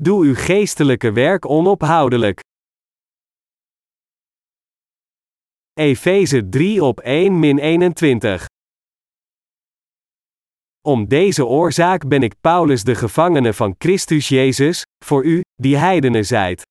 Doe uw geestelijke werk onophoudelijk. Efeze 3 op 1 min 21. Om deze oorzaak ben ik Paulus de gevangene van Christus Jezus, voor u, die heidenen zijt.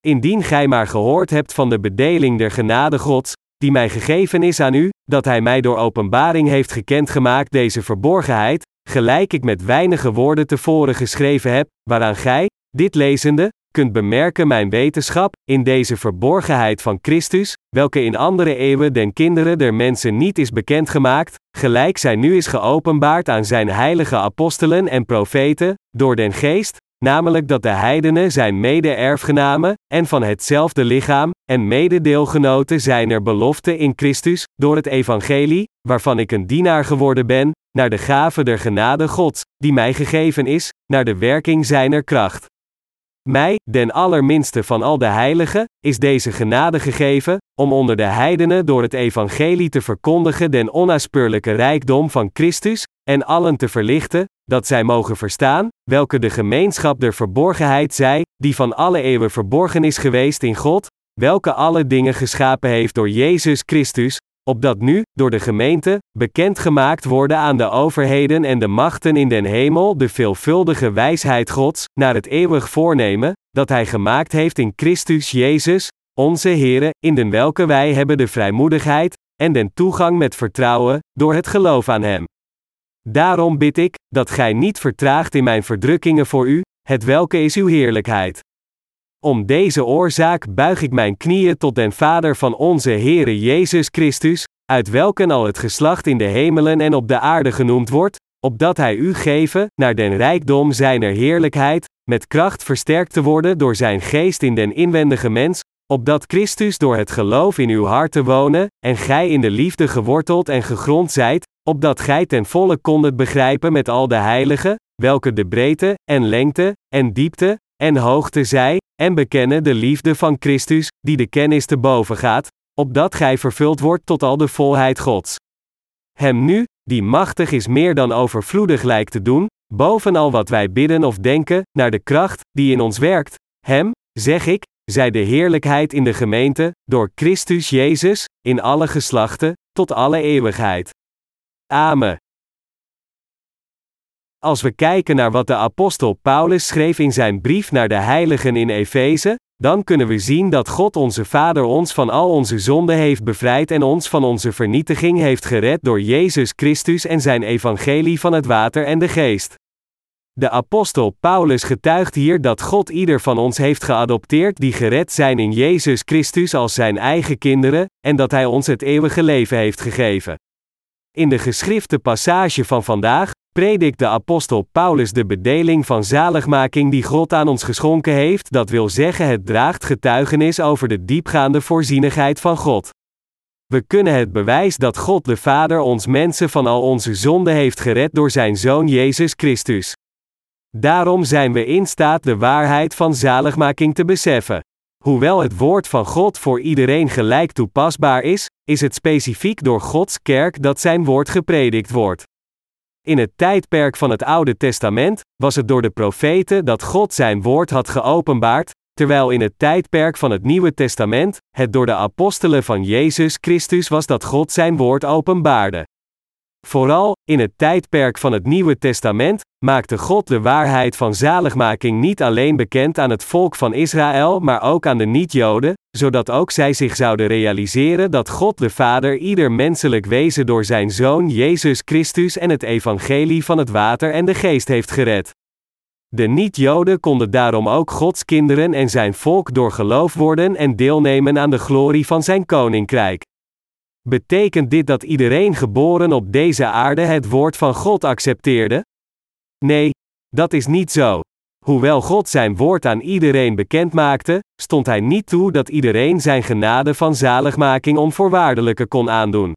Indien gij maar gehoord hebt van de bedeling der genade Gods, die mij gegeven is aan u, dat hij mij door openbaring heeft gekendgemaakt deze verborgenheid, gelijk ik met weinige woorden tevoren geschreven heb, waaraan gij, dit lezende, kunt bemerken mijn wetenschap, in deze verborgenheid van Christus, welke in andere eeuwen den kinderen der mensen niet is bekendgemaakt, gelijk zij nu is geopenbaard aan zijn heilige apostelen en profeten, door den geest, namelijk dat de heidenen zijn mede-erfgenamen, en van hetzelfde lichaam, en mededeelgenoten zijn er belofte in Christus, door het evangelie, waarvan ik een dienaar geworden ben, naar de gave der genade Gods, die mij gegeven is, naar de werking zijner kracht. Mij, den allerminste van al de heiligen, is deze genade gegeven, om onder de heidenen door het evangelie te verkondigen den onnaspeurlijke rijkdom van Christus, en allen te verlichten, dat zij mogen verstaan, welke de gemeenschap der verborgenheid zij, die van alle eeuwen verborgen is geweest in God, welke alle dingen geschapen heeft door Jezus Christus, opdat nu, door de gemeente, bekendgemaakt worden aan de overheden en de machten in den hemel de veelvuldige wijsheid Gods, naar het eeuwig voornemen, dat Hij gemaakt heeft in Christus Jezus, onze Heere, in den welke wij hebben de vrijmoedigheid, en den toegang met vertrouwen, door het geloof aan Hem. Daarom bid ik, dat gij niet vertraagt in mijn verdrukkingen voor u, het welke is uw heerlijkheid. Om deze oorzaak buig ik mijn knieën tot den Vader van onze Heere Jezus Christus, uit welken al het geslacht in de hemelen en op de aarde genoemd wordt, opdat Hij u geven, naar den rijkdom zijner heerlijkheid, met kracht versterkt te worden door zijn geest in den inwendige mens, opdat Christus door het geloof in uw hart te wonen, en gij in de liefde geworteld en gegrond zijt, opdat gij ten volle kondet begrijpen met al de heiligen, welke de breedte, en lengte, en diepte, en hoogte zij, en bekennen de liefde van Christus, die de kennis te boven gaat, opdat gij vervuld wordt tot al de volheid Gods. Hem nu, die machtig is meer dan overvloedig lijkt te doen, bovenal wat wij bidden of denken, naar de kracht, die in ons werkt, hem, zeg ik, zij de heerlijkheid in de gemeente, door Christus Jezus, in alle geslachten, tot alle eeuwigheid. Amen. Als we kijken naar wat de apostel Paulus schreef in zijn brief naar de heiligen in Efeze, dan kunnen we zien dat God onze Vader ons van al onze zonden heeft bevrijd en ons van onze vernietiging heeft gered door Jezus Christus en zijn evangelie van het water en de geest. De apostel Paulus getuigt hier dat God ieder van ons heeft geadopteerd die gered zijn in Jezus Christus als zijn eigen kinderen, en dat hij ons het eeuwige leven heeft gegeven. In de geschrifte passage van vandaag predikt de apostel Paulus de bedeling van zaligmaking die God aan ons geschonken heeft, dat wil zeggen het draagt getuigenis over de diepgaande voorzienigheid van God. We kunnen het bewijs dat God de Vader ons mensen van al onze zonden heeft gered door zijn Zoon Jezus Christus. Daarom zijn we in staat de waarheid van zaligmaking te beseffen. Hoewel het woord van God voor iedereen gelijk toepasbaar is, is het specifiek door Gods kerk dat zijn woord gepredikt wordt. In het tijdperk van het Oude Testament was het door de profeten dat God zijn woord had geopenbaard, terwijl in het tijdperk van het Nieuwe Testament het door de apostelen van Jezus Christus was dat God zijn woord openbaarde. Vooral, in het tijdperk van het Nieuwe Testament, maakte God de waarheid van zaligmaking niet alleen bekend aan het volk van Israël, maar ook aan de niet-Joden, zodat ook zij zich zouden realiseren dat God de Vader ieder menselijk wezen door zijn Zoon Jezus Christus en het evangelie van het water en de geest heeft gered. De niet-Joden konden daarom ook Gods kinderen en zijn volk door geloof worden en deelnemen aan de glorie van zijn koninkrijk. Betekent dit dat iedereen geboren op deze aarde het woord van God accepteerde? Nee, dat is niet zo. Hoewel God zijn woord aan iedereen bekend maakte, stond hij niet toe dat iedereen zijn genade van zaligmaking onvoorwaardelijke kon aandoen.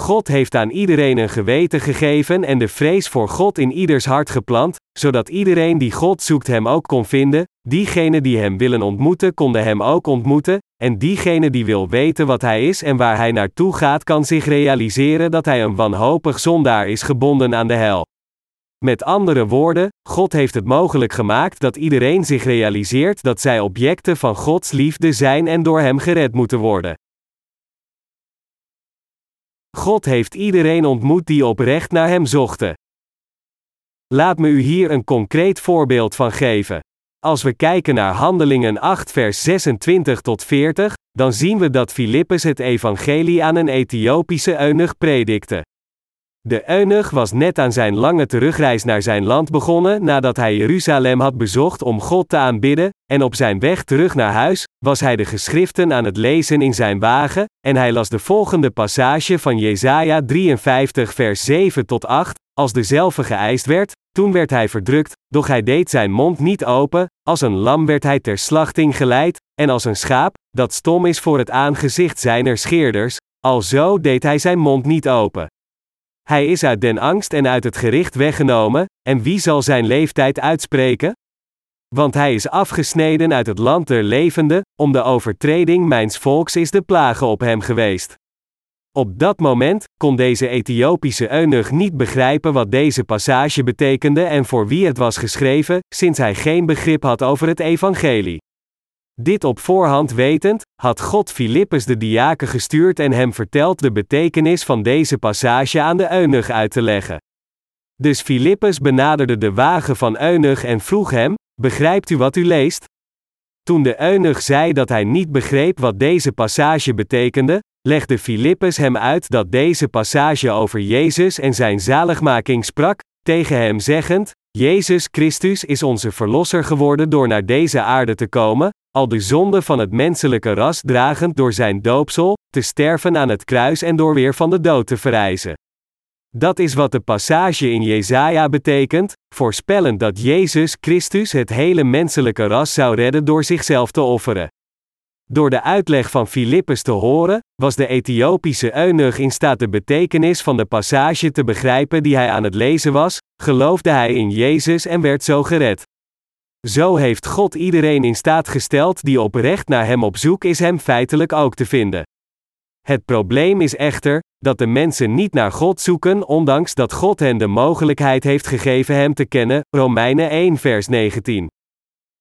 God heeft aan iedereen een geweten gegeven en de vrees voor God in ieders hart geplant, zodat iedereen die God zoekt hem ook kon vinden, diegenen die hem willen ontmoeten konden hem ook ontmoeten, en diegene die wil weten wat hij is en waar hij naartoe gaat kan zich realiseren dat hij een wanhopig zondaar is gebonden aan de hel. Met andere woorden, God heeft het mogelijk gemaakt dat iedereen zich realiseert dat zij objecten van Gods liefde zijn en door Hem gered moeten worden. God heeft iedereen ontmoet die oprecht naar Hem zochten. Laat me u hier een concreet voorbeeld van geven. Als we kijken naar Handelingen 8, vers 26 tot 40, dan zien we dat Filippus het evangelie aan een Ethiopische eunuch predikte. De eunuch was net aan zijn lange terugreis naar zijn land begonnen nadat hij Jeruzalem had bezocht om God te aanbidden, en op zijn weg terug naar huis was hij de geschriften aan het lezen in zijn wagen, en hij las de volgende passage van Jesaja 53 vers 7 tot 8, als dezelfde geëist werd, toen werd hij verdrukt, doch hij deed zijn mond niet open, als een lam werd hij ter slachting geleid, en als een schaap, dat stom is voor het aangezicht zijner scheerders, alzo deed hij zijn mond niet open. Hij is uit den angst en uit het gericht weggenomen, en wie zal zijn leeftijd uitspreken? Want hij is afgesneden uit het land der levenden, om de overtreding mijns volks is de plage op hem geweest. Op dat moment kon deze Ethiopische eunuch niet begrijpen wat deze passage betekende en voor wie het was geschreven, sinds hij geen begrip had over het evangelie. Dit op voorhand wetend, had God Filippus de diaken gestuurd en hem verteld de betekenis van deze passage aan de eunuch uit te leggen. Dus Filippus benaderde de wagen van eunuch en vroeg hem: Begrijpt u wat u leest? Toen de eunuch zei dat hij niet begreep wat deze passage betekende, legde Filippus hem uit dat deze passage over Jezus en zijn zaligmaking sprak, tegen hem zeggend: Jezus Christus is onze Verlosser geworden door naar deze aarde te komen, al de zonde van het menselijke ras dragend door zijn doopsel, te sterven aan het kruis en door weer van de dood te verrijzen. Dat is wat de passage in Jesaja betekent, voorspellend dat Jezus Christus het hele menselijke ras zou redden door zichzelf te offeren. Door de uitleg van Filippus te horen, was de Ethiopische eunuch in staat de betekenis van de passage te begrijpen die hij aan het lezen was, geloofde hij in Jezus en werd zo gered. Zo heeft God iedereen in staat gesteld die oprecht naar Hem op zoek is Hem feitelijk ook te vinden. Het probleem is echter, dat de mensen niet naar God zoeken ondanks dat God hen de mogelijkheid heeft gegeven Hem te kennen, Romeinen 1 vers 19.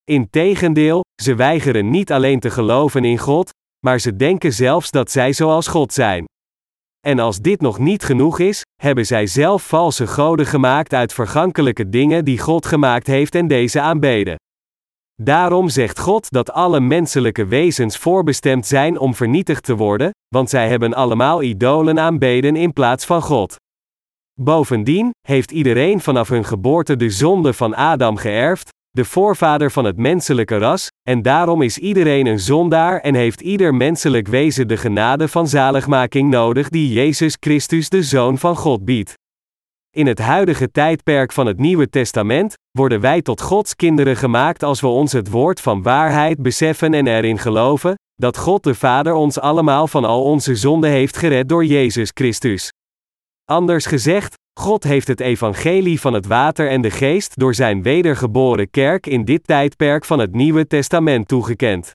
Integendeel, ze weigeren niet alleen te geloven in God, maar ze denken zelfs dat zij zoals God zijn. En als dit nog niet genoeg is, hebben zij zelf valse goden gemaakt uit vergankelijke dingen die God gemaakt heeft en deze aanbeden. Daarom zegt God dat alle menselijke wezens voorbestemd zijn om vernietigd te worden, want zij hebben allemaal idolen aanbeden in plaats van God. Bovendien heeft iedereen vanaf hun geboorte de zonde van Adam geërfd, de voorvader van het menselijke ras, en daarom is iedereen een zondaar en heeft ieder menselijk wezen de genade van zaligmaking nodig die Jezus Christus de Zoon van God biedt. In het huidige tijdperk van het Nieuwe Testament worden wij tot Gods kinderen gemaakt als we ons het woord van waarheid beseffen en erin geloven, dat God de Vader ons allemaal van al onze zonden heeft gered door Jezus Christus. Anders gezegd, God heeft het evangelie van het water en de geest door zijn wedergeboren kerk in dit tijdperk van het Nieuwe Testament toegekend.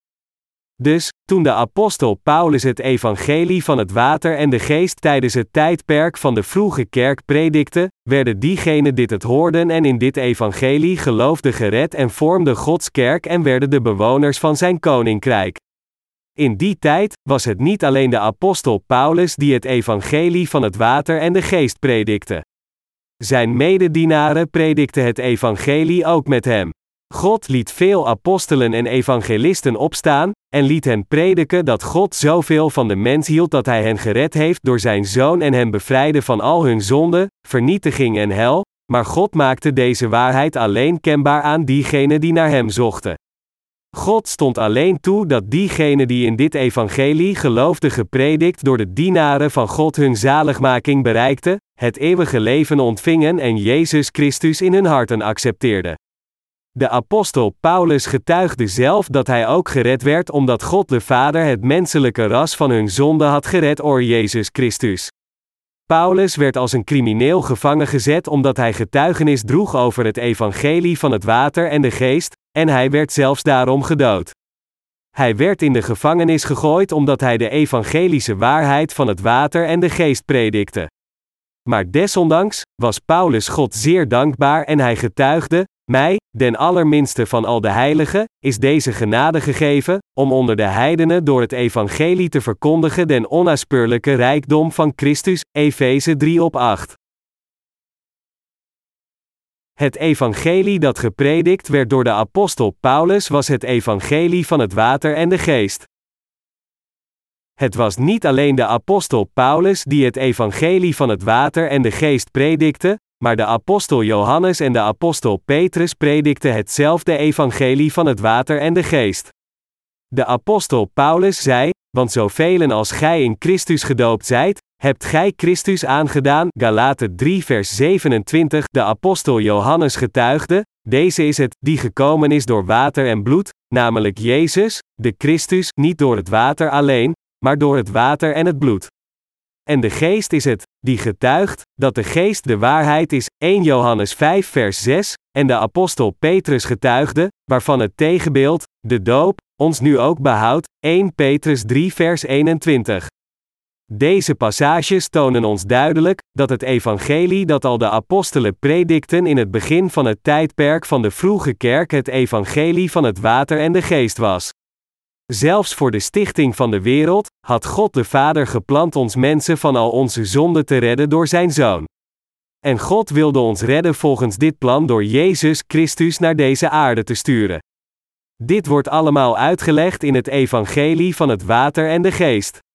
Dus, toen de apostel Paulus het evangelie van het water en de geest tijdens het tijdperk van de vroege kerk predikte, werden diegenen dit het hoorden en in dit evangelie geloofden gered en vormden Gods kerk en werden de bewoners van zijn koninkrijk. In die tijd was het niet alleen de apostel Paulus die het evangelie van het water en de geest predikte. Zijn mededienaren predikten het evangelie ook met hem. God liet veel apostelen en evangelisten opstaan, en liet hen prediken dat God zoveel van de mens hield dat hij hen gered heeft door zijn zoon en hen bevrijdde van al hun zonden, vernietiging en hel, maar God maakte deze waarheid alleen kenbaar aan diegenen die naar hem zochten. God stond alleen toe dat diegenen die in dit evangelie geloofden gepredikt door de dienaren van God hun zaligmaking bereikten, het eeuwige leven ontvingen en Jezus Christus in hun harten accepteerden. De apostel Paulus getuigde zelf dat hij ook gered werd omdat God de Vader het menselijke ras van hun zonde had gered door Jezus Christus. Paulus werd als een crimineel gevangen gezet omdat hij getuigenis droeg over het evangelie van het water en de geest, en hij werd zelfs daarom gedood. Hij werd in de gevangenis gegooid omdat hij de evangelische waarheid van het water en de geest predikte. Maar desondanks, was Paulus God zeer dankbaar en hij getuigde: Mij, den allerminste van al de heiligen, is deze genade gegeven, om onder de heidenen door het evangelie te verkondigen den onnaspeurlijke rijkdom van Christus, Efeze 3 op 8. Het evangelie dat gepredikt werd door de apostel Paulus was het evangelie van het water en de geest. Het was niet alleen de apostel Paulus die het evangelie van het water en de geest predikte, maar de apostel Johannes en de apostel Petrus predikten hetzelfde evangelie van het water en de geest. De apostel Paulus zei: Want zoveel als gij in Christus gedoopt zijt, hebt gij Christus aangedaan. Galaten 3 vers 27 De apostel Johannes getuigde, deze is het, die gekomen is door water en bloed, namelijk Jezus, de Christus, niet door het water alleen, maar door het water en het bloed. En de geest is het, die getuigt, dat de geest de waarheid is, 1 Johannes 5 vers 6, en de apostel Petrus getuigde, waarvan het tegenbeeld, de doop, ons nu ook behoudt, 1 Petrus 3 vers 21. Deze passages tonen ons duidelijk dat het evangelie dat al de apostelen predikten in het begin van het tijdperk van de vroege kerk het evangelie van het water en de geest was. Zelfs voor de stichting van de wereld had God de Vader gepland ons mensen van al onze zonden te redden door zijn Zoon. En God wilde ons redden volgens dit plan door Jezus Christus naar deze aarde te sturen. Dit wordt allemaal uitgelegd in het evangelie van het water en de geest.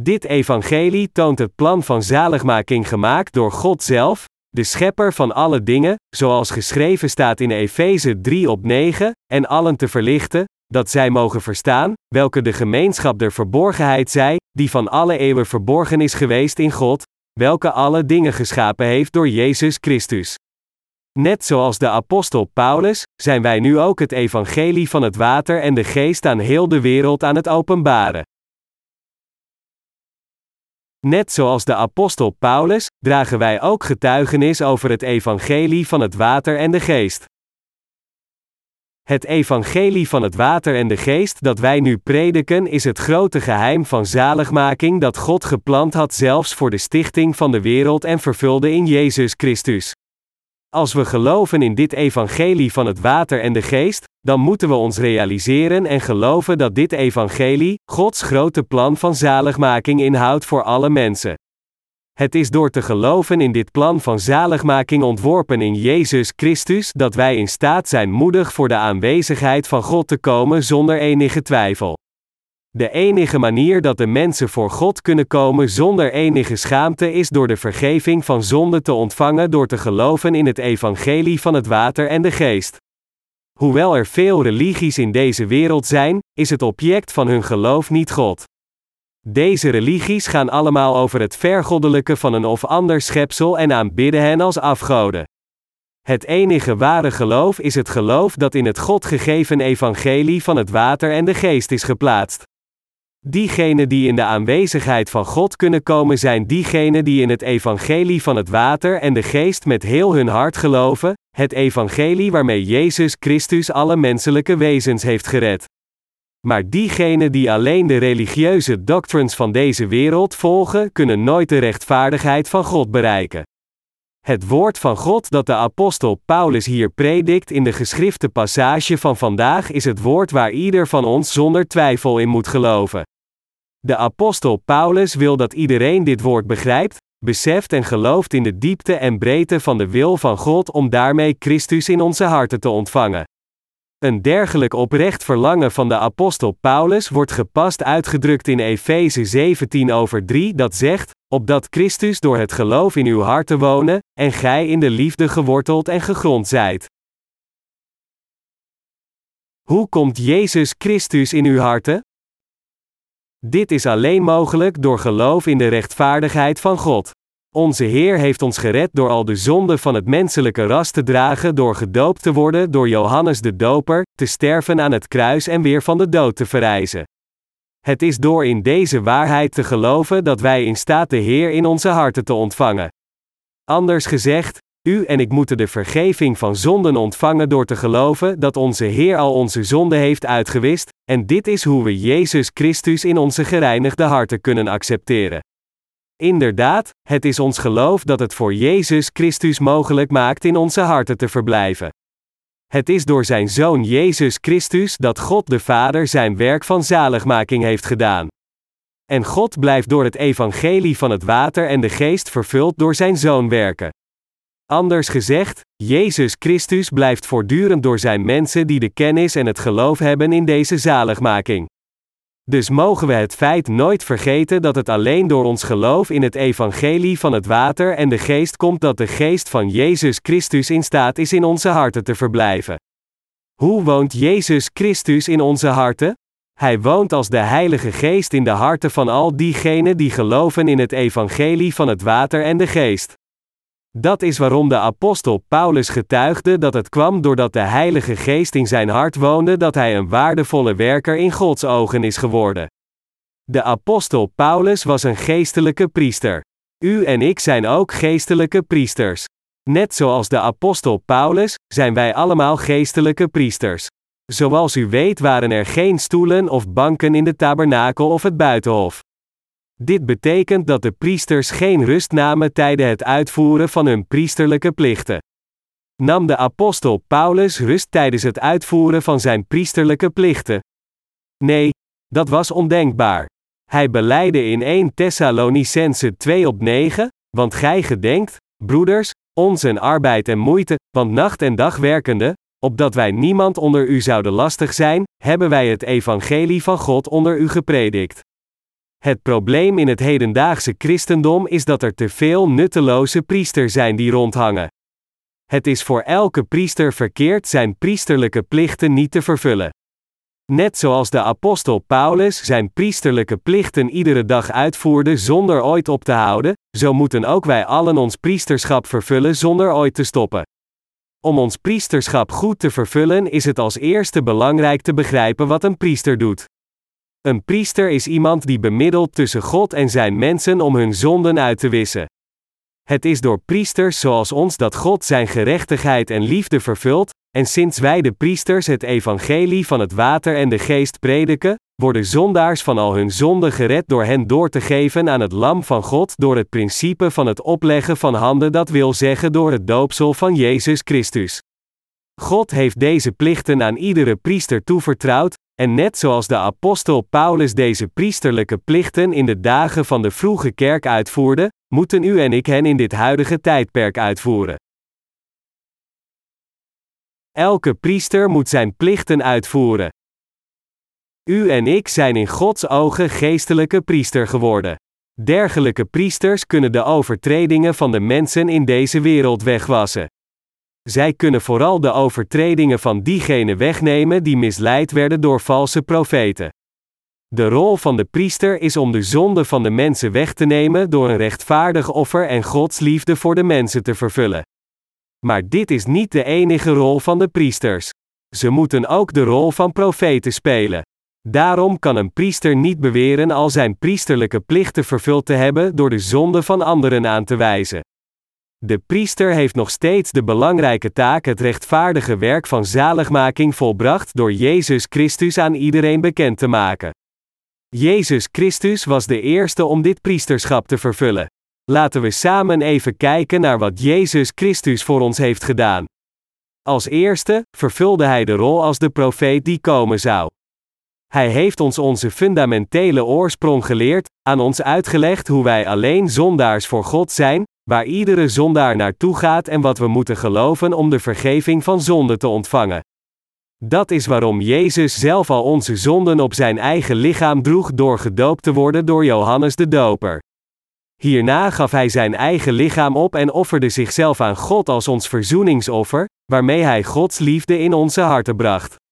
Dit evangelie toont het plan van zaligmaking gemaakt door God zelf, de schepper van alle dingen, zoals geschreven staat in Efeze 3 op 9, en allen te verlichten, dat zij mogen verstaan, welke de gemeenschap der verborgenheid zij, die van alle eeuwen verborgen is geweest in God, welke alle dingen geschapen heeft door Jezus Christus. Net zoals de apostel Paulus, zijn wij nu ook het evangelie van het water en de geest aan heel de wereld aan het openbaren. Net zoals de apostel Paulus, dragen wij ook getuigenis over het evangelie van het water en de geest. Het evangelie van het water en de geest dat wij nu prediken is het grote geheim van zaligmaking dat God gepland had zelfs voor de stichting van de wereld en vervulde in Jezus Christus. Als we geloven in dit evangelie van het water en de geest, dan moeten we ons realiseren en geloven dat dit evangelie, Gods grote plan van zaligmaking inhoudt voor alle mensen. Het is door te geloven in dit plan van zaligmaking ontworpen in Jezus Christus dat wij in staat zijn moedig voor de aanwezigheid van God te komen zonder enige twijfel. De enige manier dat de mensen voor God kunnen komen zonder enige schaamte is door de vergeving van zonde te ontvangen door te geloven in het evangelie van het water en de geest. Hoewel er veel religies in deze wereld zijn, is het object van hun geloof niet God. Deze religies gaan allemaal over het vergoddelijke van een of ander schepsel en aanbidden hen als afgoden. Het enige ware geloof is het geloof dat in het God gegeven evangelie van het water en de geest is geplaatst. Diegenen die in de aanwezigheid van God kunnen komen zijn diegenen die in het evangelie van het water en de geest met heel hun hart geloven, het evangelie waarmee Jezus Christus alle menselijke wezens heeft gered. Maar diegenen die alleen de religieuze doctrines van deze wereld volgen, kunnen nooit de rechtvaardigheid van God bereiken. Het woord van God dat de apostel Paulus hier predikt in de geschrifte passage van vandaag is het woord waar ieder van ons zonder twijfel in moet geloven. De apostel Paulus wil dat iedereen dit woord begrijpt, beseft en gelooft in de diepte en breedte van de wil van God om daarmee Christus in onze harten te ontvangen. Een dergelijk oprecht verlangen van de apostel Paulus wordt gepast uitgedrukt in Efeze 17 over 3 dat zegt, opdat Christus door het geloof in uw harten wonen, en gij in de liefde geworteld en gegrond zijt. Hoe komt Jezus Christus in uw harten? Dit is alleen mogelijk door geloof in de rechtvaardigheid van God. Onze Heer heeft ons gered door al de zonden van het menselijke ras te dragen door gedoopt te worden door Johannes de Doper, te sterven aan het kruis en weer van de dood te verrijzen. Het is door in deze waarheid te geloven dat wij in staat de Heer in onze harten te ontvangen. Anders gezegd, u en ik moeten de vergeving van zonden ontvangen door te geloven dat onze Heer al onze zonden heeft uitgewist, en dit is hoe we Jezus Christus in onze gereinigde harten kunnen accepteren. Inderdaad, het is ons geloof dat het voor Jezus Christus mogelijk maakt in onze harten te verblijven. Het is door zijn Zoon Jezus Christus dat God de Vader zijn werk van zaligmaking heeft gedaan. En God blijft door het evangelie van het water en de geest vervuld door zijn Zoon werken. Anders gezegd, Jezus Christus blijft voortdurend door zijn mensen die de kennis en het geloof hebben in deze zaligmaking. Dus mogen we het feit nooit vergeten dat het alleen door ons geloof in het evangelie van het water en de geest komt dat de geest van Jezus Christus in staat is in onze harten te verblijven. Hoe woont Jezus Christus in onze harten? Hij woont als de Heilige Geest in de harten van al diegenen die geloven in het evangelie van het water en de geest. Dat is waarom de apostel Paulus getuigde dat het kwam doordat de Heilige Geest in zijn hart woonde dat hij een waardevolle werker in Gods ogen is geworden. De apostel Paulus was een geestelijke priester. U en ik zijn ook geestelijke priesters. Net zoals de apostel Paulus, zijn wij allemaal geestelijke priesters. Zoals u weet waren er geen stoelen of banken in de tabernakel of het buitenhof. Dit betekent dat de priesters geen rust namen tijdens het uitvoeren van hun priesterlijke plichten. Nam de apostel Paulus rust tijdens het uitvoeren van zijn priesterlijke plichten? Nee, dat was ondenkbaar. Hij beleidde in 1 Thessalonicense 2 op 9, want gij gedenkt, broeders, ons en arbeid en moeite, want nacht en dag werkende, opdat wij niemand onder u zouden lastig zijn, hebben wij het evangelie van God onder u gepredikt. Het probleem in het hedendaagse christendom is dat er te veel nutteloze priesters zijn die rondhangen. Het is voor elke priester verkeerd zijn priesterlijke plichten niet te vervullen. Net zoals de apostel Paulus zijn priesterlijke plichten iedere dag uitvoerde zonder ooit op te houden, zo moeten ook wij allen ons priesterschap vervullen zonder ooit te stoppen. Om ons priesterschap goed te vervullen is het als eerste belangrijk te begrijpen wat een priester doet. Een priester is iemand die bemiddelt tussen God en zijn mensen om hun zonden uit te wissen. Het is door priesters zoals ons dat God zijn gerechtigheid en liefde vervult, en sinds wij de priesters het evangelie van het water en de geest prediken, worden zondaars van al hun zonden gered door hen door te geven aan het lam van God door het principe van het opleggen van handen, dat wil zeggen door het doopsel van Jezus Christus. God heeft deze plichten aan iedere priester toevertrouwd, en net zoals de apostel Paulus deze priesterlijke plichten in de dagen van de vroege kerk uitvoerde, moeten u en ik hen in dit huidige tijdperk uitvoeren. Elke priester moet zijn plichten uitvoeren. U en ik zijn in Gods ogen geestelijke priester geworden. Dergelijke priesters kunnen de overtredingen van de mensen in deze wereld wegwassen. Zij kunnen vooral de overtredingen van diegenen wegnemen die misleid werden door valse profeten. De rol van de priester is om de zonde van de mensen weg te nemen door een rechtvaardig offer en Gods liefde voor de mensen te vervullen. Maar dit is niet de enige rol van de priesters. Ze moeten ook de rol van profeten spelen. Daarom kan een priester niet beweren al zijn priesterlijke plichten vervuld te hebben door de zonde van anderen aan te wijzen. De priester heeft nog steeds de belangrijke taak het rechtvaardige werk van zaligmaking volbracht door Jezus Christus aan iedereen bekend te maken. Jezus Christus was de eerste om dit priesterschap te vervullen. Laten we samen even kijken naar wat Jezus Christus voor ons heeft gedaan. Als eerste vervulde hij de rol als de profeet die komen zou. Hij heeft ons onze fundamentele oorsprong geleerd, aan ons uitgelegd hoe wij alleen zondaars voor God zijn, waar iedere zondaar naartoe gaat en wat we moeten geloven om de vergeving van zonde te ontvangen. Dat is waarom Jezus zelf al onze zonden op zijn eigen lichaam droeg door gedoopt te worden door Johannes de Doper. Hierna gaf hij zijn eigen lichaam op en offerde zichzelf aan God als ons verzoeningsoffer, waarmee hij Gods liefde in onze harten bracht.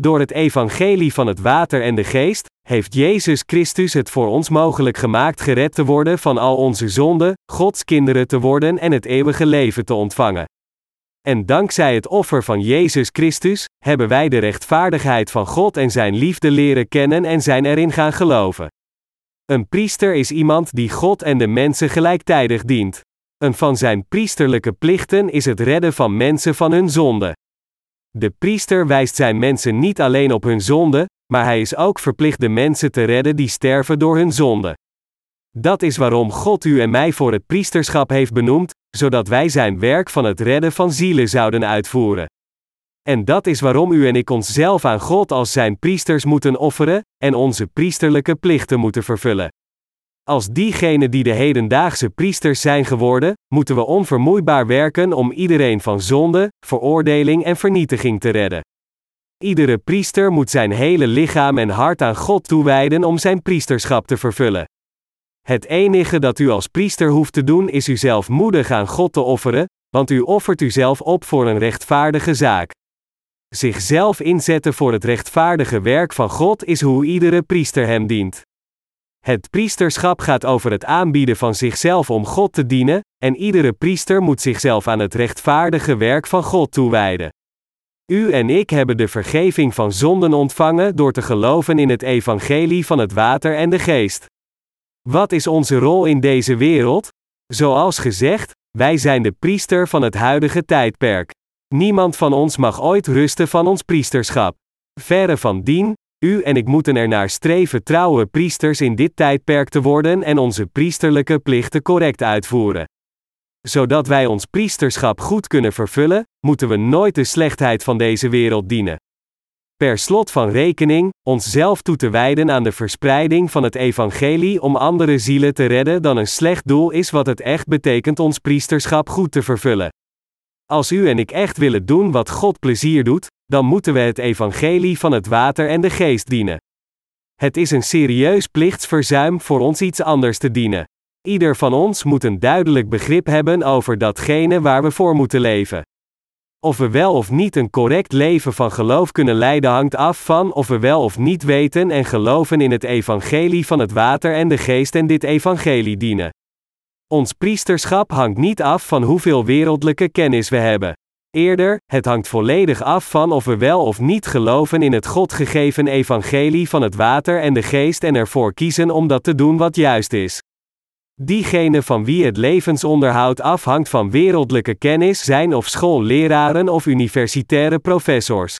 Door het evangelie van het water en de geest, heeft Jezus Christus het voor ons mogelijk gemaakt gered te worden van al onze zonden, Gods kinderen te worden en het eeuwige leven te ontvangen. En dankzij het offer van Jezus Christus, hebben wij de rechtvaardigheid van God en Zijn liefde leren kennen en zijn erin gaan geloven. Een priester is iemand die God en de mensen gelijktijdig dient. Een van zijn priesterlijke plichten is het redden van mensen van hun zonde. De priester wijst zijn mensen niet alleen op hun zonde, maar hij is ook verplicht de mensen te redden die sterven door hun zonde. Dat is waarom God u en mij voor het priesterschap heeft benoemd, zodat wij zijn werk van het redden van zielen zouden uitvoeren. En dat is waarom u en ik onszelf aan God als zijn priesters moeten offeren, en onze priesterlijke plichten moeten vervullen. Als diegenen die de hedendaagse priesters zijn geworden, moeten we onvermoeibaar werken om iedereen van zonde, veroordeling en vernietiging te redden. Iedere priester moet zijn hele lichaam en hart aan God toewijden om zijn priesterschap te vervullen. Het enige dat u als priester hoeft te doen is uzelf moedig aan God te offeren, want u offert uzelf op voor een rechtvaardige zaak. Zichzelf inzetten voor het rechtvaardige werk van God is hoe iedere priester hem dient. Het priesterschap gaat over het aanbieden van zichzelf om God te dienen, en iedere priester moet zichzelf aan het rechtvaardige werk van God toewijden. U en ik hebben de vergeving van zonden ontvangen door te geloven in het evangelie van het water en de geest. Wat is onze rol in deze wereld? Zoals gezegd, wij zijn de priester van het huidige tijdperk. Niemand van ons mag ooit rusten van ons priesterschap. Verre van dien, u en ik moeten er naar streven trouwe priesters in dit tijdperk te worden en onze priesterlijke plichten correct uitvoeren. Zodat wij ons priesterschap goed kunnen vervullen, moeten we nooit de slechtheid van deze wereld dienen. Per slot van rekening, onszelf toe te wijden aan de verspreiding van het evangelie om andere zielen te redden dan een slecht doel is wat het echt betekent ons priesterschap goed te vervullen. Als u en ik echt willen doen wat God plezier doet, dan moeten we het evangelie van het water en de geest dienen. Het is een serieus plichtsverzuim voor ons iets anders te dienen. Ieder van ons moet een duidelijk begrip hebben over datgene waar we voor moeten leven. Of we wel of niet een correct leven van geloof kunnen leiden hangt af van of we wel of niet weten en geloven in het evangelie van het water en de geest en dit evangelie dienen. Ons priesterschap hangt niet af van hoeveel wereldlijke kennis we hebben. Eerder, het hangt volledig af van of we wel of niet geloven in het God gegeven evangelie van het water en de geest en ervoor kiezen om dat te doen wat juist is. Diegenen van wie het levensonderhoud afhangt van wereldlijke kennis zijn of schoolleraren of universitaire professors.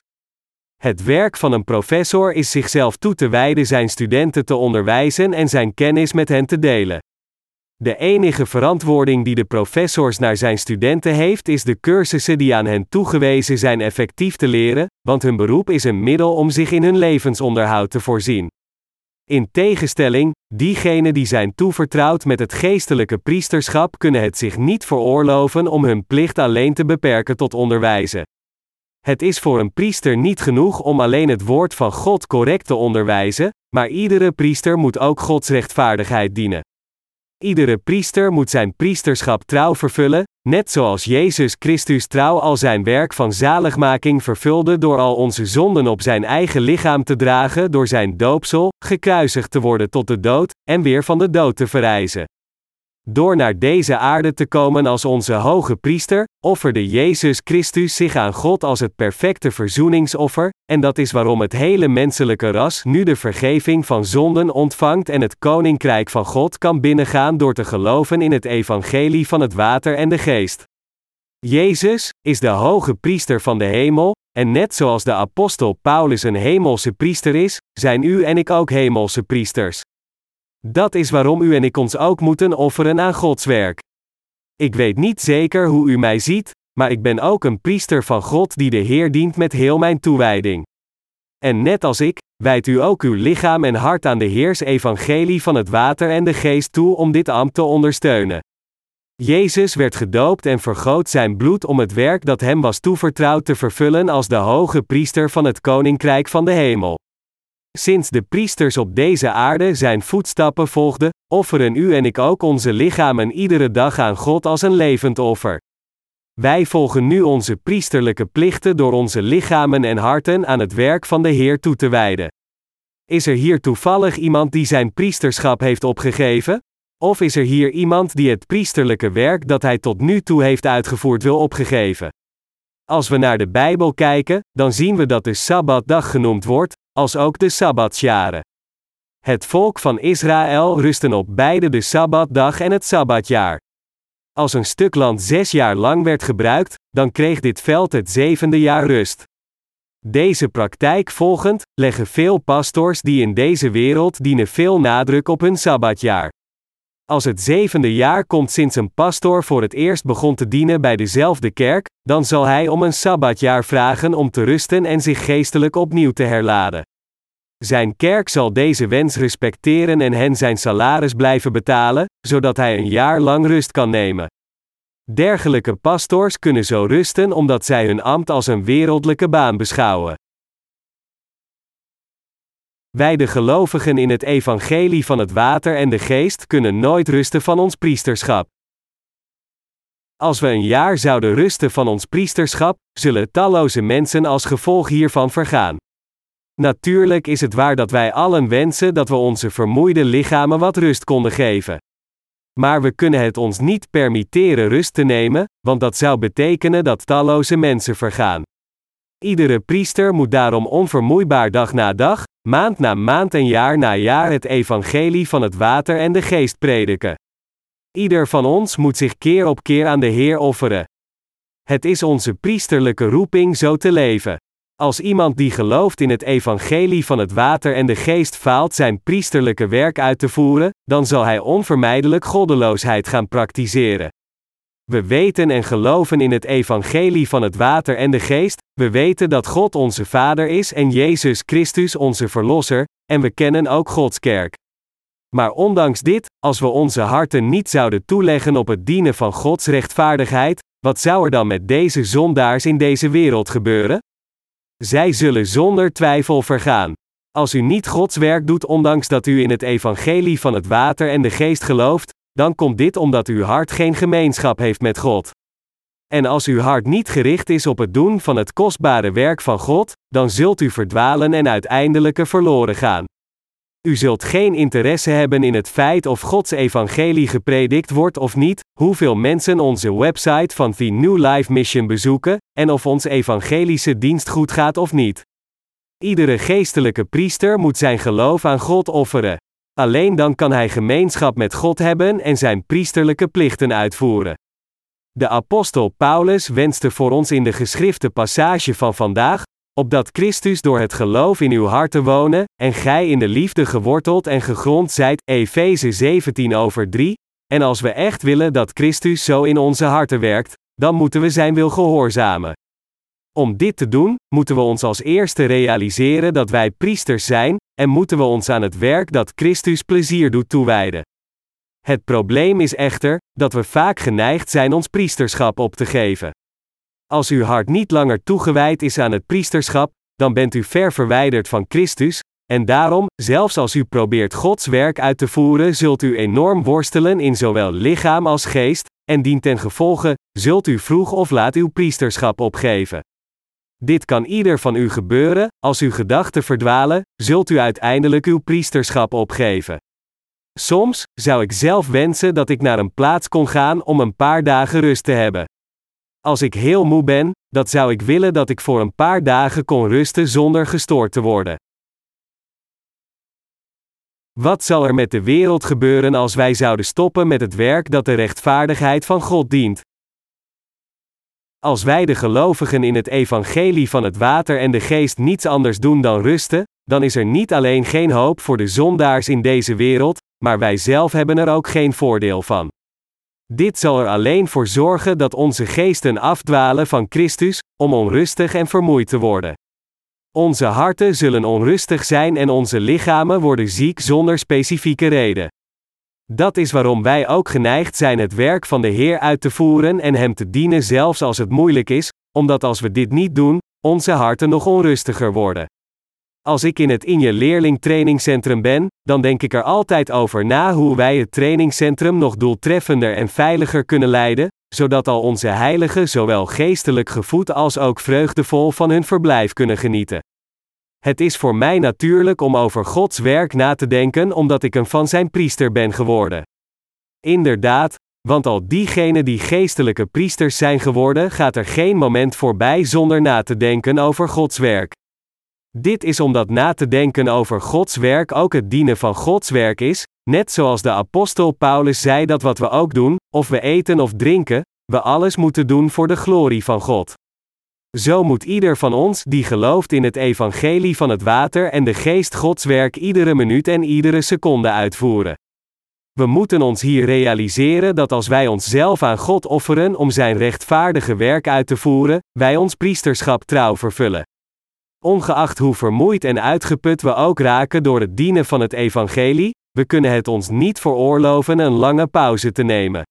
Het werk van een professor is zichzelf toe te wijden zijn studenten te onderwijzen en zijn kennis met hen te delen. De enige verantwoording die de professors naar zijn studenten heeft is de cursussen die aan hen toegewezen zijn effectief te leren, want hun beroep is een middel om zich in hun levensonderhoud te voorzien. In tegenstelling, diegenen die zijn toevertrouwd met het geestelijke priesterschap kunnen het zich niet veroorloven om hun plicht alleen te beperken tot onderwijzen. Het is voor een priester niet genoeg om alleen het woord van God correct te onderwijzen, maar iedere priester moet ook Gods rechtvaardigheid dienen. Iedere priester moet zijn priesterschap trouw vervullen, net zoals Jezus Christus trouw al zijn werk van zaligmaking vervulde door al onze zonden op zijn eigen lichaam te dragen door zijn doopsel, gekruisigd te worden tot de dood, en weer van de dood te verrijzen. Door naar deze aarde te komen als onze hoge priester, offerde Jezus Christus zich aan God als het perfecte verzoeningsoffer, en dat is waarom het hele menselijke ras nu de vergeving van zonden ontvangt en het koninkrijk van God kan binnengaan door te geloven in het evangelie van het water en de geest. Jezus is de hoge priester van de hemel, en net zoals de apostel Paulus een hemelse priester is, zijn u en ik ook hemelse priesters. Dat is waarom u en ik ons ook moeten offeren aan Gods werk. Ik weet niet zeker hoe u mij ziet, maar ik ben ook een priester van God die de Heer dient met heel mijn toewijding. En net als ik, wijdt u ook uw lichaam en hart aan de Heers evangelie van het water en de geest toe om dit ambt te ondersteunen. Jezus werd gedoopt en vergoot zijn bloed om het werk dat hem was toevertrouwd te vervullen als de hoge priester van het koninkrijk van de hemel. Sinds de priesters op deze aarde zijn voetstappen volgden, offeren u en ik ook onze lichamen iedere dag aan God als een levend offer. Wij volgen nu onze priesterlijke plichten door onze lichamen en harten aan het werk van de Heer toe te wijden. Is er hier toevallig iemand die zijn priesterschap heeft opgegeven? Of is er hier iemand die het priesterlijke werk dat hij tot nu toe heeft uitgevoerd wil opgegeven? Als we naar de Bijbel kijken, dan zien we dat de Sabbatdag genoemd wordt, als ook de Sabbatsjaren. Het volk van Israël rusten op beide de Sabbatdag en het Sabbatjaar. Als een stuk land zes jaar lang werd gebruikt, dan kreeg dit veld het zevende jaar rust. Deze praktijk volgend, leggen veel pastors die in deze wereld dienen veel nadruk op hun Sabbatjaar. Als het zevende jaar komt sinds een pastoor voor het eerst begon te dienen bij dezelfde kerk, dan zal hij om een sabbatjaar vragen om te rusten en zich geestelijk opnieuw te herladen. Zijn kerk zal deze wens respecteren en hen zijn salaris blijven betalen, zodat hij een jaar lang rust kan nemen. Dergelijke pastoors kunnen zo rusten omdat zij hun ambt als een wereldlijke baan beschouwen. Wij de gelovigen in het evangelie van het water en de geest kunnen nooit rusten van ons priesterschap. Als we een jaar zouden rusten van ons priesterschap, zullen talloze mensen als gevolg hiervan vergaan. Natuurlijk is het waar dat wij allen wensen dat we onze vermoeide lichamen wat rust konden geven. Maar we kunnen het ons niet permitteren rust te nemen, want dat zou betekenen dat talloze mensen vergaan. Iedere priester moet daarom onvermoeibaar dag na dag, maand na maand en jaar na jaar het evangelie van het water en de geest prediken. Ieder van ons moet zich keer op keer aan de Heer offeren. Het is onze priesterlijke roeping zo te leven. Als iemand die gelooft in het evangelie van het water en de geest faalt zijn priesterlijke werk uit te voeren, dan zal hij onvermijdelijk goddeloosheid gaan praktiseren. We weten en geloven in het evangelie van het water en de geest, we weten dat God onze Vader is en Jezus Christus onze Verlosser, en we kennen ook Gods kerk. Maar ondanks dit, als we onze harten niet zouden toeleggen op het dienen van Gods rechtvaardigheid, wat zou er dan met deze zondaars in deze wereld gebeuren? Zij zullen zonder twijfel vergaan. Als u niet Gods werk doet ondanks dat u in het evangelie van het water en de geest gelooft, dan komt dit omdat uw hart geen gemeenschap heeft met God. En als uw hart niet gericht is op het doen van het kostbare werk van God, dan zult u verdwalen en uiteindelijk verloren gaan. U zult geen interesse hebben in het feit of Gods evangelie gepredikt wordt of niet, hoeveel mensen onze website van The New Life Mission bezoeken, en of ons evangelische dienst goed gaat of niet. Iedere geestelijke priester moet zijn geloof aan God offeren. Alleen dan kan hij gemeenschap met God hebben en zijn priesterlijke plichten uitvoeren. De apostel Paulus wenste voor ons in de geschrifte passage van vandaag, opdat Christus door het geloof in uw harten wonen, en gij in de liefde geworteld en gegrond zijt, Efeze 17 over 3, en als we echt willen dat Christus zo in onze harten werkt, dan moeten we zijn wil gehoorzamen. Om dit te doen, moeten we ons als eerste realiseren dat wij priesters zijn, en moeten we ons aan het werk dat Christus plezier doet toewijden. Het probleem is echter, dat we vaak geneigd zijn ons priesterschap op te geven. Als uw hart niet langer toegewijd is aan het priesterschap, dan bent u ver verwijderd van Christus, en daarom, zelfs als u probeert Gods werk uit te voeren, zult u enorm worstelen in zowel lichaam als geest, en dien ten gevolge, zult u vroeg of laat uw priesterschap opgeven. Dit kan ieder van u gebeuren, als uw gedachten verdwalen, zult u uiteindelijk uw priesterschap opgeven. Soms zou ik zelf wensen dat ik naar een plaats kon gaan om een paar dagen rust te hebben. Als ik heel moe ben, dat zou ik willen dat ik voor een paar dagen kon rusten zonder gestoord te worden. Wat zal er met de wereld gebeuren als wij zouden stoppen met het werk dat de rechtvaardigheid van God dient? Als wij de gelovigen in het evangelie van het water en de geest niets anders doen dan rusten, dan is er niet alleen geen hoop voor de zondaars in deze wereld, maar wij zelf hebben er ook geen voordeel van. Dit zal er alleen voor zorgen dat onze geesten afdwalen van Christus, om onrustig en vermoeid te worden. Onze harten zullen onrustig zijn en onze lichamen worden ziek zonder specifieke reden. Dat is waarom wij ook geneigd zijn het werk van de Heer uit te voeren en Hem te dienen zelfs als het moeilijk is, omdat als we dit niet doen, onze harten nog onrustiger worden. Als ik in het Inje Leerling Trainingcentrum ben, dan denk ik er altijd over na hoe wij het trainingscentrum nog doeltreffender en veiliger kunnen leiden, zodat al onze heiligen zowel geestelijk gevoed als ook vreugdevol van hun verblijf kunnen genieten. Het is voor mij natuurlijk om over Gods werk na te denken omdat ik een van zijn priester ben geworden. Inderdaad, want al diegenen die geestelijke priesters zijn geworden, gaat er geen moment voorbij zonder na te denken over Gods werk. Dit is omdat na te denken over Gods werk ook het dienen van Gods werk is, net zoals de apostel Paulus zei dat wat we ook doen, of we eten of drinken, we alles moeten doen voor de glorie van God. Zo moet ieder van ons die gelooft in het evangelie van het water en de geest Gods werk iedere minuut en iedere seconde uitvoeren. We moeten ons hier realiseren dat als wij onszelf aan God offeren om Zijn rechtvaardige werk uit te voeren, wij ons priesterschap trouw vervullen. Ongeacht hoe vermoeid en uitgeput we ook raken door het dienen van het evangelie, we kunnen het ons niet veroorloven een lange pauze te nemen.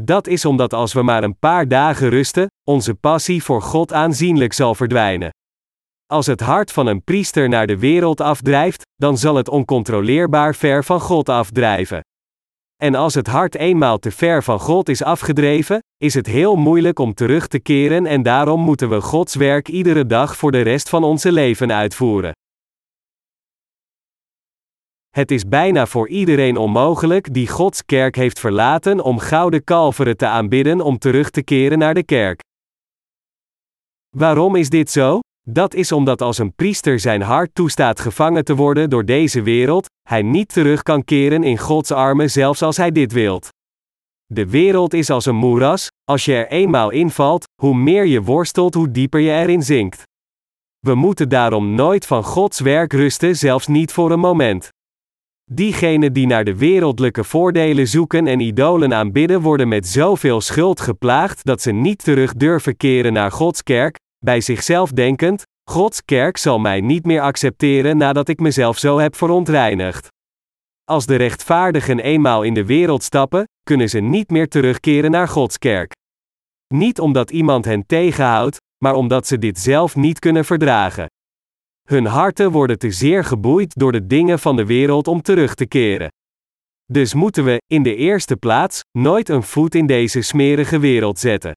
Dat is omdat als we maar een paar dagen rusten, onze passie voor God aanzienlijk zal verdwijnen. Als het hart van een priester naar de wereld afdrijft, dan zal het oncontroleerbaar ver van God afdrijven. En als het hart eenmaal te ver van God is afgedreven, is het heel moeilijk om terug te keren en daarom moeten we Gods werk iedere dag voor de rest van onze leven uitvoeren. Het is bijna voor iedereen onmogelijk die Gods kerk heeft verlaten om gouden kalveren te aanbidden om terug te keren naar de kerk. Waarom is dit zo? Dat is omdat als een priester zijn hart toestaat gevangen te worden door deze wereld, hij niet terug kan keren in Gods armen zelfs als hij dit wilt. De wereld is als een moeras, als je er eenmaal invalt, hoe meer je worstelt, hoe dieper je erin zinkt. We moeten daarom nooit van Gods werk rusten, zelfs niet voor een moment. Diegenen die naar de wereldlijke voordelen zoeken en idolen aanbidden, worden met zoveel schuld geplaagd dat ze niet terug durven keren naar Gods kerk, bij zichzelf denkend: Gods kerk zal mij niet meer accepteren nadat ik mezelf zo heb verontreinigd. Als de rechtvaardigen eenmaal in de wereld stappen, kunnen ze niet meer terugkeren naar Gods kerk. Niet omdat iemand hen tegenhoudt, maar omdat ze dit zelf niet kunnen verdragen. Hun harten worden te zeer geboeid door de dingen van de wereld om terug te keren. Dus moeten we, in de eerste plaats, nooit een voet in deze smerige wereld zetten.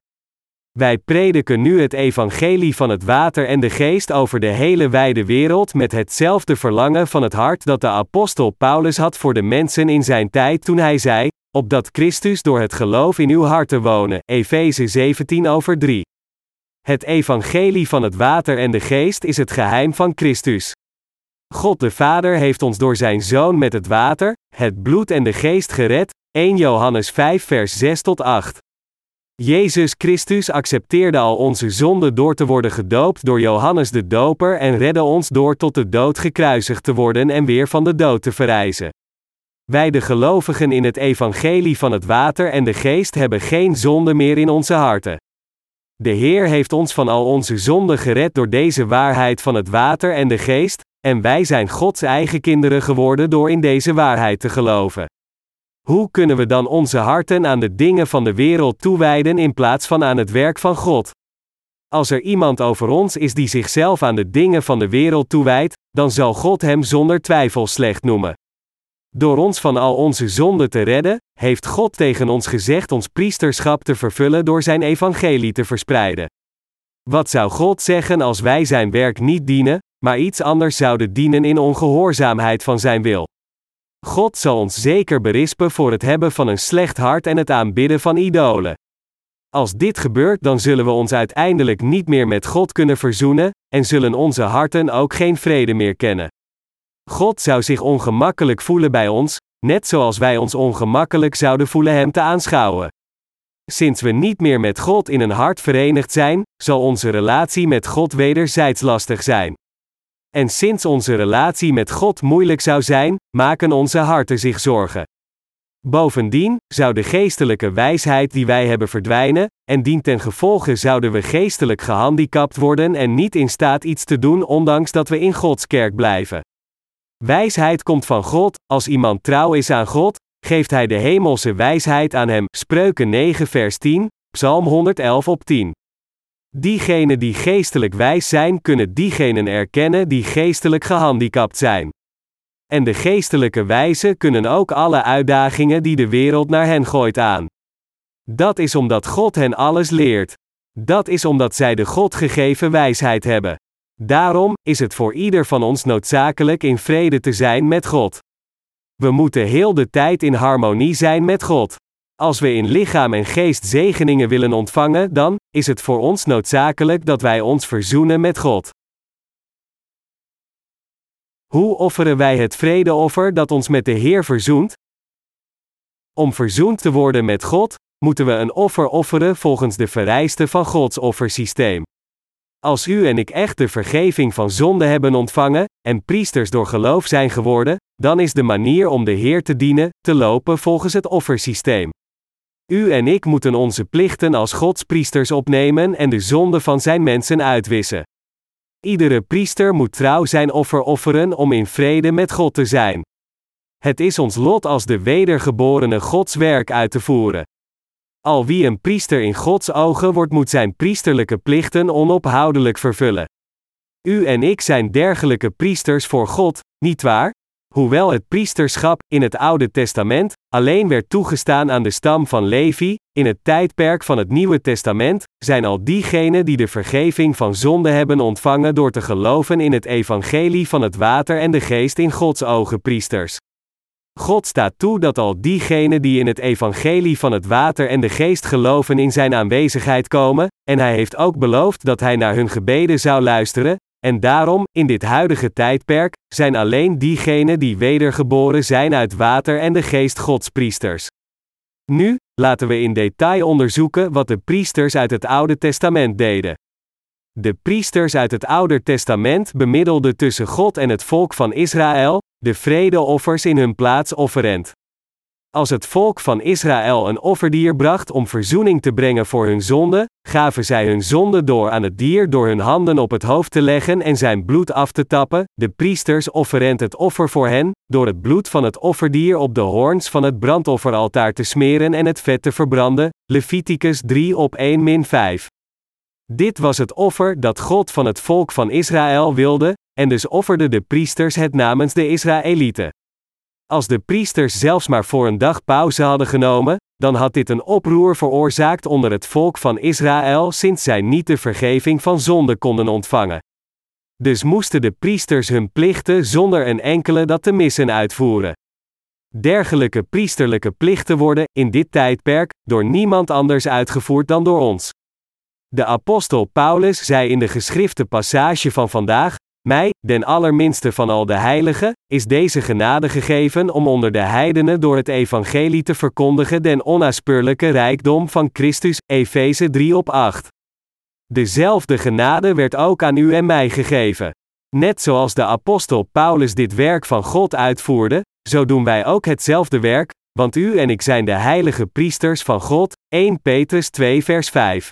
Wij prediken nu het evangelie van het water en de geest over de hele wijde wereld met hetzelfde verlangen van het hart dat de apostel Paulus had voor de mensen in zijn tijd toen hij zei: opdat Christus door het geloof in uw harten wonen. Efeze 17 over 3. Het evangelie van het water en de geest is het geheim van Christus. God de Vader heeft ons door zijn Zoon met het water, het bloed en de geest gered. 1 Johannes 5 vers 6 tot 8. Jezus Christus accepteerde al onze zonden door te worden gedoopt door Johannes de Doper en redde ons door tot de dood gekruisigd te worden en weer van de dood te verrijzen. Wij de gelovigen in het evangelie van het water en de geest hebben geen zonde meer in onze harten. De Heer heeft ons van al onze zonden gered door deze waarheid van het water en de geest, en wij zijn Gods eigen kinderen geworden door in deze waarheid te geloven. Hoe kunnen we dan onze harten aan de dingen van de wereld toewijden in plaats van aan het werk van God? Als er iemand over ons is die zichzelf aan de dingen van de wereld toewijdt, dan zal God hem zonder twijfel slecht noemen. Door ons van al onze zonden te redden, heeft God tegen ons gezegd ons priesterschap te vervullen door zijn evangelie te verspreiden. Wat zou God zeggen als wij zijn werk niet dienen, maar iets anders zouden dienen in ongehoorzaamheid van zijn wil? God zal ons zeker berispen voor het hebben van een slecht hart en het aanbidden van idolen. Als dit gebeurt, dan zullen we ons uiteindelijk niet meer met God kunnen verzoenen, en zullen onze harten ook geen vrede meer kennen. God zou zich ongemakkelijk voelen bij ons, net zoals wij ons ongemakkelijk zouden voelen Hem te aanschouwen. Sinds we niet meer met God in een hart verenigd zijn, zal onze relatie met God wederzijds lastig zijn. En sinds onze relatie met God moeilijk zou zijn, maken onze harten zich zorgen. Bovendien zou de geestelijke wijsheid die wij hebben verdwijnen, en dien ten gevolge zouden we geestelijk gehandicapt worden en niet in staat iets te doen ondanks dat we in Gods kerk blijven. Wijsheid komt van God, als iemand trouw is aan God, geeft hij de hemelse wijsheid aan hem. Spreuken 9 vers 10, Psalm 111 op 10. Diegenen die geestelijk wijs zijn, kunnen diegenen erkennen die geestelijk gehandicapt zijn. En de geestelijke wijzen kunnen ook alle uitdagingen die de wereld naar hen gooit aan. Dat is omdat God hen alles leert. Dat is omdat zij de God gegeven wijsheid hebben. Daarom is het voor ieder van ons noodzakelijk in vrede te zijn met God. We moeten heel de tijd in harmonie zijn met God. Als we in lichaam en geest zegeningen willen ontvangen, dan is het voor ons noodzakelijk dat wij ons verzoenen met God. Hoe offeren wij het vredeoffer dat ons met de Heer verzoent? Om verzoend te worden met God, moeten we een offer offeren volgens de vereisten van Gods offersysteem. Als u en ik echt de vergeving van zonde hebben ontvangen, en priesters door geloof zijn geworden, dan is de manier om de Heer te dienen, te lopen volgens het offersysteem. U en ik moeten onze plichten als Gods priesters opnemen en de zonde van zijn mensen uitwissen. Iedere priester moet trouw zijn offer offeren om in vrede met God te zijn. Het is ons lot als de wedergeborene Gods werk uit te voeren. Al wie een priester in Gods ogen wordt, moet zijn priesterlijke plichten onophoudelijk vervullen. U en ik zijn dergelijke priesters voor God, niet waar? Hoewel het priesterschap in het Oude Testament alleen werd toegestaan aan de stam van Levi, in het tijdperk van het Nieuwe Testament zijn al diegenen die de vergeving van zonde hebben ontvangen door te geloven in het evangelie van het water en de geest in Gods ogen priesters. God staat toe dat al diegenen die in het evangelie van het water en de geest geloven in zijn aanwezigheid komen, en hij heeft ook beloofd dat hij naar hun gebeden zou luisteren, en daarom, in dit huidige tijdperk, zijn alleen diegenen die wedergeboren zijn uit water en de geest godspriesters. Nu, laten we in detail onderzoeken wat de priesters uit het Oude Testament deden. De priesters uit het Oude Testament bemiddelden tussen God en het volk van Israël, de vredeoffers in hun plaats offerend. Als het volk van Israël een offerdier bracht om verzoening te brengen voor hun zonde, gaven zij hun zonde door aan het dier door hun handen op het hoofd te leggen en zijn bloed af te tappen, de priesters offerend het offer voor hen, door het bloed van het offerdier op de hoorns van het brandofferaltaar te smeren en het vet te verbranden, Leviticus 3 op 1 5. Dit was het offer dat God van het volk van Israël wilde, en dus offerden de priesters het namens de Israëlieten. Als de priesters zelfs maar voor een dag pauze hadden genomen, dan had dit een oproer veroorzaakt onder het volk van Israël sinds zij niet de vergeving van zonde konden ontvangen. Dus moesten de priesters hun plichten zonder een enkele dat te missen uitvoeren. Dergelijke priesterlijke plichten worden, in dit tijdperk, door niemand anders uitgevoerd dan door ons. De apostel Paulus zei in de geschrifte passage van vandaag: mij, den allerminste van al de heiligen, is deze genade gegeven om onder de heidenen door het evangelie te verkondigen den onnaspeurlijke rijkdom van Christus, Efeze 3 op 8. Dezelfde genade werd ook aan u en mij gegeven. Net zoals de apostel Paulus dit werk van God uitvoerde, zo doen wij ook hetzelfde werk, want u en ik zijn de heilige priesters van God, 1 Petrus 2 vers 5.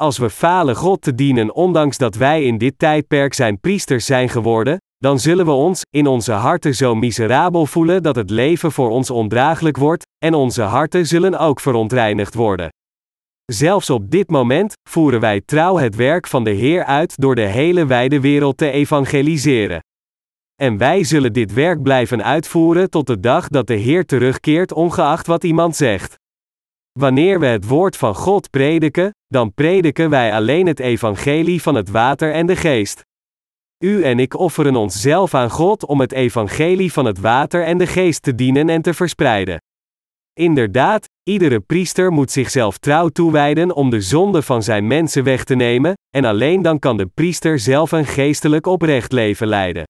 Als we falen God te dienen ondanks dat wij in dit tijdperk zijn priesters zijn geworden, dan zullen we ons, in onze harten zo miserabel voelen dat het leven voor ons ondraaglijk wordt, en onze harten zullen ook verontreinigd worden. Zelfs op dit moment voeren wij trouw het werk van de Heer uit door de hele wijde wereld te evangeliseren. En wij zullen dit werk blijven uitvoeren tot de dag dat de Heer terugkeert, ongeacht wat iemand zegt. Wanneer we het woord van God prediken, dan prediken wij alleen het evangelie van het water en de geest. U en ik offeren onszelf aan God om het evangelie van het water en de geest te dienen en te verspreiden. Inderdaad, iedere priester moet zichzelf trouw toewijden om de zonde van zijn mensen weg te nemen, en alleen dan kan de priester zelf een geestelijk oprecht leven leiden.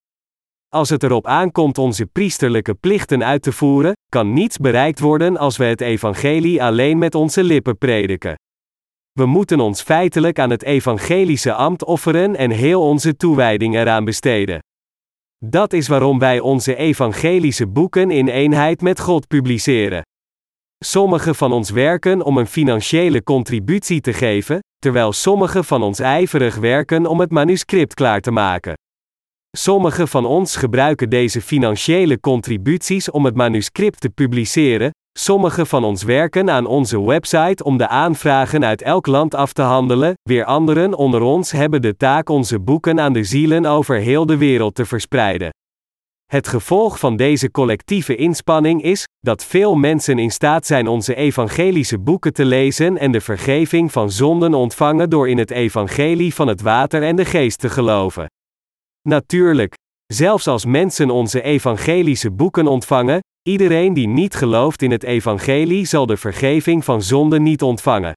Als het erop aankomt onze priesterlijke plichten uit te voeren, kan niets bereikt worden als we het evangelie alleen met onze lippen prediken. We moeten ons feitelijk aan het evangelische ambt offeren en heel onze toewijding eraan besteden. Dat is waarom wij onze evangelische boeken in eenheid met God publiceren. Sommigen van ons werken om een financiële contributie te geven, terwijl sommigen van ons ijverig werken om het manuscript klaar te maken. Sommigen van ons gebruiken deze financiële contributies om het manuscript te publiceren, Sommigen van ons werken aan onze website om de aanvragen uit elk land af te handelen, weer anderen onder ons hebben de taak onze boeken aan de zielen over heel de wereld te verspreiden. Het gevolg van deze collectieve inspanning is dat veel mensen in staat zijn onze evangelische boeken te lezen en de vergeving van zonden ontvangen door in het evangelie van het water en de geest te geloven. Natuurlijk, zelfs als mensen onze evangelische boeken ontvangen, iedereen die niet gelooft in het evangelie zal de vergeving van zonde niet ontvangen.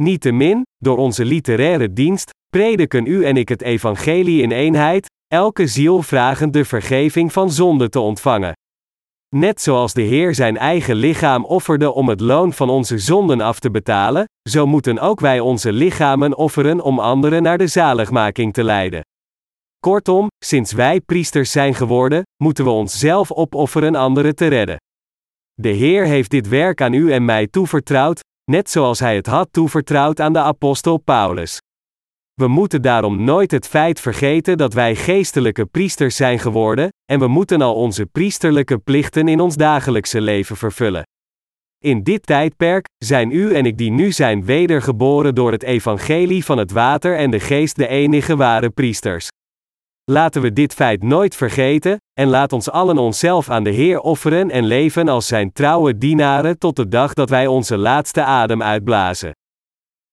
Niettemin, door onze literaire dienst, prediken u en ik het evangelie in eenheid, elke ziel vragend de vergeving van zonde te ontvangen. Net zoals de Heer zijn eigen lichaam offerde om het loon van onze zonden af te betalen, zo moeten ook wij onze lichamen offeren om anderen naar de zaligmaking te leiden. Kortom, sinds wij priesters zijn geworden, moeten we onszelf opofferen anderen te redden. De Heer heeft dit werk aan u en mij toevertrouwd, net zoals Hij het had toevertrouwd aan de apostel Paulus. We moeten daarom nooit het feit vergeten dat wij geestelijke priesters zijn geworden, en we moeten al onze priesterlijke plichten in ons dagelijkse leven vervullen. In dit tijdperk zijn u en ik die nu zijn wedergeboren door het evangelie van het water en de geest de enige ware priesters. Laten we dit feit nooit vergeten, en laat ons allen onszelf aan de Heer offeren en leven als Zijn trouwe dienaren tot de dag dat wij onze laatste adem uitblazen.